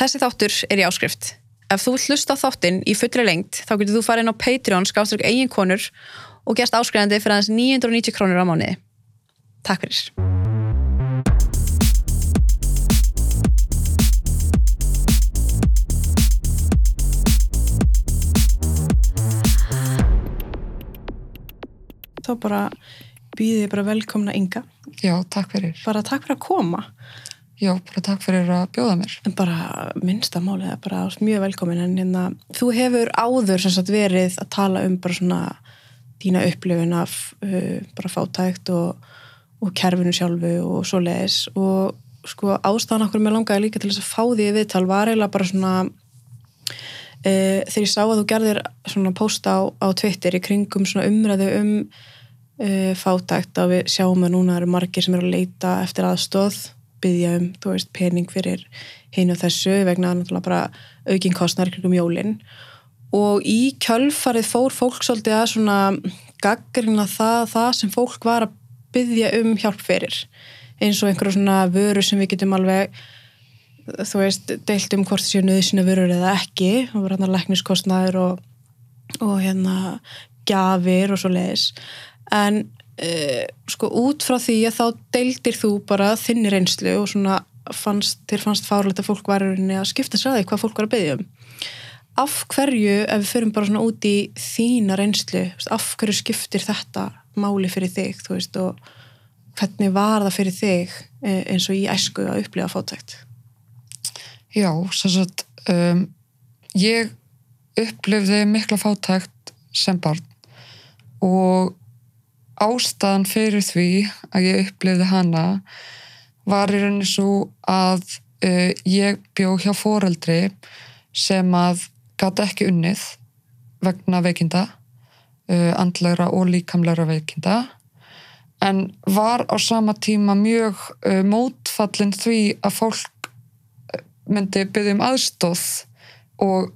Þessi þáttur er í áskrift. Ef þú hlusta á þáttinn í fullri lengt þá getur þú farið inn á Patreon skáströkk eigin konur og gerst áskrifandi fyrir aðeins 990 krónur á mánuði. Takk fyrir. Þá bara býðið bara velkomna Inga. Já, takk fyrir. Bara takk fyrir að koma. Já, bara takk fyrir að bjóða mér. En bara minnsta málið er bara mjög velkomin. En hérna, þú hefur áður sagt verið að tala um bara svona þína upplifun af uh, bara fátækt og, og kerfinu sjálfu og svo leiðis og sko ástæðan okkur með langaði líka til þess að fá því í viðtal var eiginlega bara svona uh, þegar ég sá að þú gerðir svona posta á, á Twitter í kringum svona umræðu um uh, fátækt að við sjáum að núna eru margir sem eru að leita eftir aðstóð byggja um, þú veist, pening fyrir hinn og þessu vegna náttúrulega bara aukinn kostnar kringum jólinn og í kjölfarið fór fólk svolítið að svona gaggrina það, það sem fólk var að byggja um hjálp fyrir. Eins og einhverju svona vöru sem við getum alveg þú veist, deilt um hvort þessi nöðsina vörur eða ekki, það var hérna lekniskostnaður og, og hérna gafir og svo leiðis en uh, sko út frá því að þá deildir þú bara þinni reynslu og svona fannst, þér fannst fárlegt að fólk var að skipta sér að því hvað fólk var að byggja um af hverju, ef við förum bara svona út í þína reynslu, af hverju skiptir þetta máli fyrir þig, þú veist, og hvernig var það fyrir þig eh, eins og í æsku að upplifa fátækt? Já, svo að um, ég upplifði mikla fátækt sem barn og ástæðan fyrir því að ég upplifði hana var í rauninni svo að uh, ég bjó hjá foreldri sem að gæti ekki unnið vegna veikinda uh, andlegra og líkamlegra veikinda en var á sama tíma mjög uh, mótfallin því að fólk myndi byggja um aðstóð og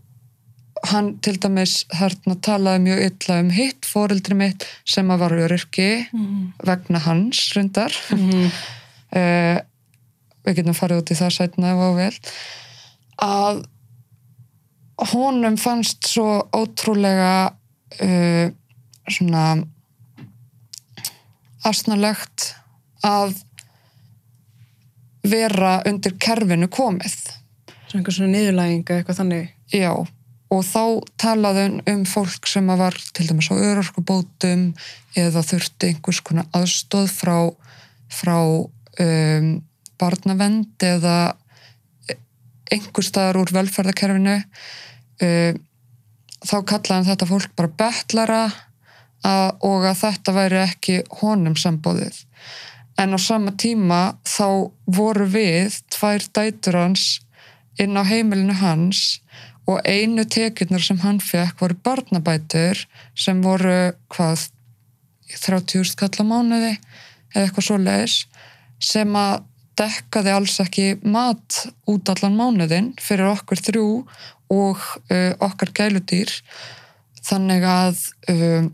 hann til dæmis hérna talaði mjög illa um hitt fóreldri mitt sem að var öryrki mm. vegna hans rundar mm. uh, við getum farið út í það sætna ef á vel að honum fannst svo ótrúlega uh, svona asnalegt að vera undir kerfinu komið. Svona einhver svona niðurlæginga eitthvað þannig? Já, og þá talaði um fólk sem var til dæmis á örorkubótum eða þurfti einhvers konar aðstóð frá, frá um, barnavend eða einhver staðar úr velferðarkerfinu. Uh, þá kallaði þetta fólk bara betlara að, og að þetta væri ekki honum sambóðið en á sama tíma þá voru við tvær dætur hans inn á heimilinu hans og einu tekjurnar sem hann fekk voru barnabætur sem voru hvað 30 skalla mánuði eða eitthvað svo leiðis sem að dekkaði alls ekki mat út allan mánuðin fyrir okkur þrjú og uh, okkar gæludýr. Þannig að uh,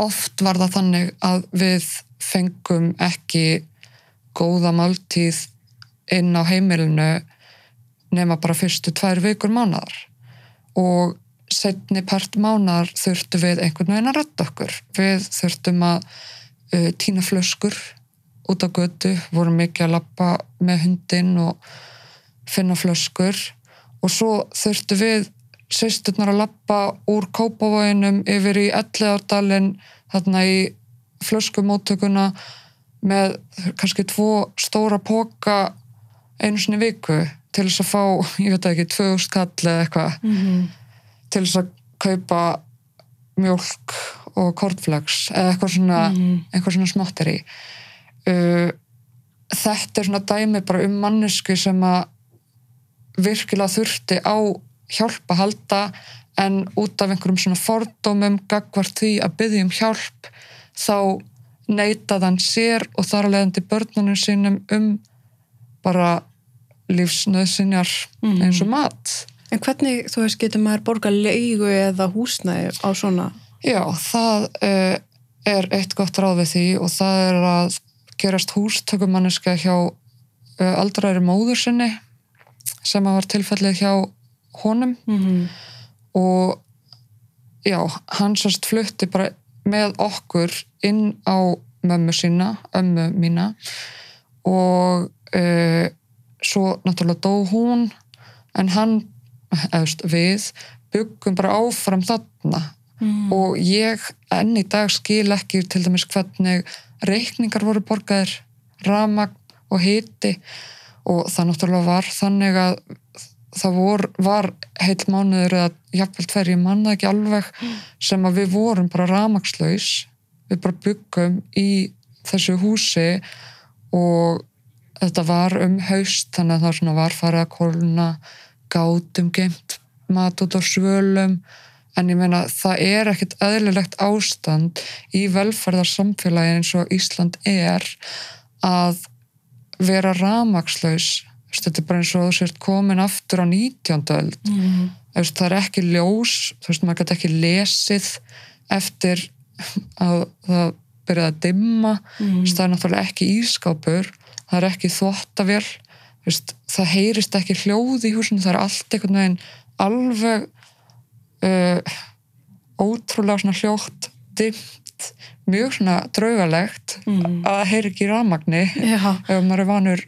oft var það þannig að við fengum ekki góða máltíð inn á heimilinu nema bara fyrstu tvær vikur mánadar og setni part mánar þurftu við einhvern veginn að rætta okkur. Við þurftum að uh, týna flöskur út á götu, vorum mikið að lappa með hundin og finna flöskur. Og svo þurftu við sýsturnar að lappa úr kópavóinum yfir í elliðardalinn þarna í flöskumóttökuna með kannski tvo stóra póka einu sinni viku til þess að fá, ég veit ekki, tvö skall eða eitthvað mm -hmm. til þess að kaupa mjölk og kortflags eða eitthvað svona, mm -hmm. eitthvað svona smáttir í uh, þetta er svona dæmi bara um mannesku sem að virkilega þurfti á hjálp að halda en út af einhverjum svona fordómum gagvart því að byggja um hjálp þá neytað hann sér og þar að leiðandi börnunum sínum um bara lífsnöðsinjar mm. eins og mat En hvernig, þú veist, getur maður borga leigu eða húsnæði á svona? Já, það uh, er eitt gott ráð við því og það er að gerast hústökumanniska hjá uh, aldræri móður sinni sem að var tilfellið hjá honum Mhm. og já, hann sérst flutti bara með okkur inn á mömmu sína, ömmu mína og uh, svo náttúrulega dó hún en hann, eðust, við byggum bara áfram þarna. Mhm. og ég enn í dag skil ekki til dæmis hvernig reikningar voru borgaðir ramagn og hiti. Og það náttúrulega var þannig að það vor, var heil mánuður eða jafnvel tver, ég manna ekki alveg sem að við vorum bara ramagslaus við bara byggum í þessu húsi og þetta var um haust þannig að það var farið að kólna gátum geimt mat út á svölum. En ég meina það er ekkit eðlilegt ástand í velferðarsamfélagi eins og Ísland er að vera ramagslaus þetta er bara eins og þú sért komin aftur á 19. öld. Veist, það er ekki ljós þú veist, maður gæti ekki lesið eftir að það byrjaði að dimma. Veist, það er náttúrulega ekki ískápur það er ekki veist, það heyrist ekki hljóð í húsinu það er allt einhvern veginn alveg uh, ótrúlega svona hljótt dimmt, mjög svona draugalegt Mhm. að það heyri ekki rafmagni ef maður er vanur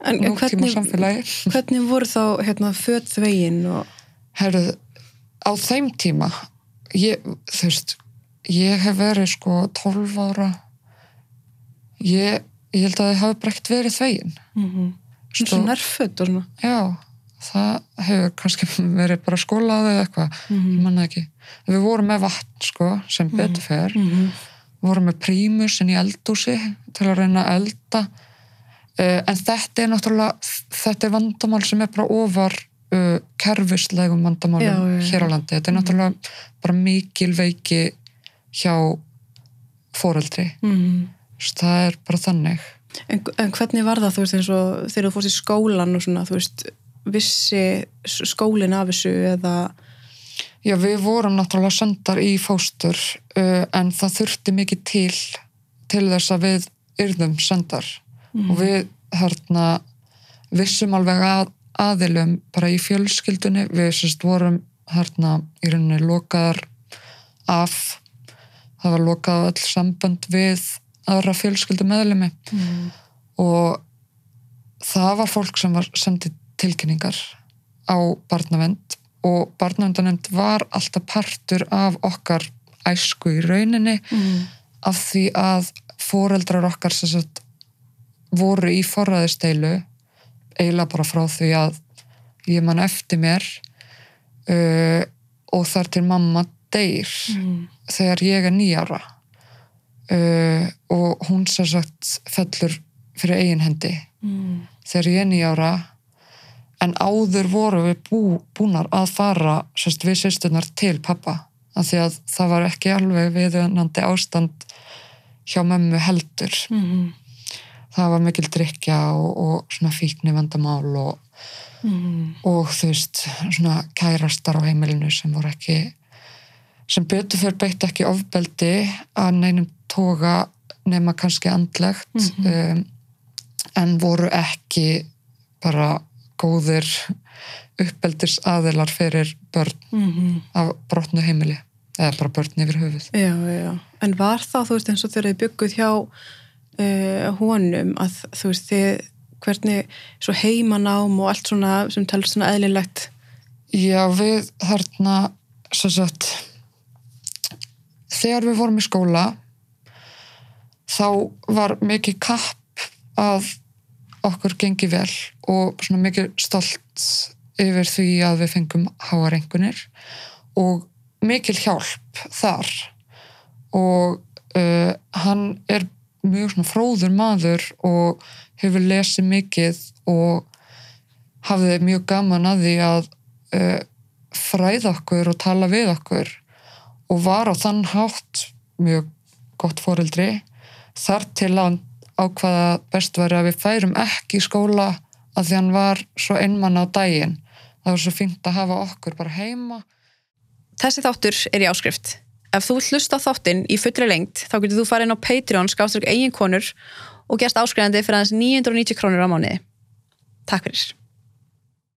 en, nútíma hvernig, samfélagi hvernig voru þá hérna, föt þvegin og Herðu, á þeim tíma ég, þú veist ég hef verið sko 12 ára. Ég, ég held að þið hafi brekt verið þvegin. Mm nærföt og svona. Já, það hefur kannski verið bara skólaði eða eitthvað. Mm -hmm. manna ekki, við vorum með vatn sko, sem betur fer Mhm. vorum með prímus inn í eldúsi til að reyna að elda. Uh, en þetta er náttúrulega þetta er vandamál sem er bara ofar uh, kerfislegum vandamálum Já, hér á landi, þetta er náttúrulega bara mikil veiki hjá foreldri, Mhm. Það er bara þannig. En, en hvernig var það, þú veist, eins og þegar þú fórst í skólan og svona, þú veist, vissi skólinn af þessu eða, Já, við vorum náttúrulega sendar í fóstur uh, en það þurfti mikið til til þess að við yrðum sendar. Mhm. og við hérna vissum alveg að, aðilum bara í fjölskyldunni, við sérst vorum hérna í rauninni lokaðar af. Það var lokað á öll sambönd við aðra fjölskyldu meðlumi mm. og það var fólk sem var sendið tilkynningar á barnavend og barnavendanemnd var alltaf partur af okkar æsku í rauninni Mm. af því að foreldrar okkar sem sagt voru í forræðisteilu eiginlega bara frá því að ég man eftir mér uh, og þar til mamma deyr Mm. þegar ég er nýjára uh, og hún sem sagt fellur fyrir eigin hendi Mm. þegar ég er nýjára en áður voru við bú, búnar að fara sérst, við sýstunar til pappa af því að það var ekki alveg viðunandi ástand hjá mömmu heldur Mm. það var mikil drikja og, og svona fíkni vandamál og, Mm. og þú veist svona kærastar á heimilinu sem voru ekki sem betur fyrir beitt ekki ofbeldi að neinum toga nema kannski andlegt Mhm. um, en voru ekki bara góðir uppeldis aðilar fyrir börn Mm. af brotnu heimili eða bara börn yfir höfuð Já, já. En var þá, þú veist, eins og þegar þið bygguð hjá uh, honum að þú veist, þið hvernig svo heimanám og allt svona sem telst svona eðlilegt Já, við þarna sem sagt þegar við vorum í skóla þá var mikið kapp að okkur gengi vel og svona mikið stolt yfir því að við fengum háarengunir og mikil hjálp þar. Og uh, hann er mjög svona fróður maður og hefur lesið mikið og hafði mjög gaman að því að uh, fræða okkur og tala við okkur og var á þann hátt mjög gott foreldri þar til að ákvaða best væri að við færum ekki í skóla að því hann var svo einmann á daginn það var svo fínt að hafa okkur bara heima Þessi þáttur er í áskrift. Ef þú vilt hlusta á þáttinn í fullri lengt þá getur þú farið inn á Patreon skáströk eigin konur og gerst áskrifandi fyrir aðeins 990 krónur á mánuði. Takk fyrir.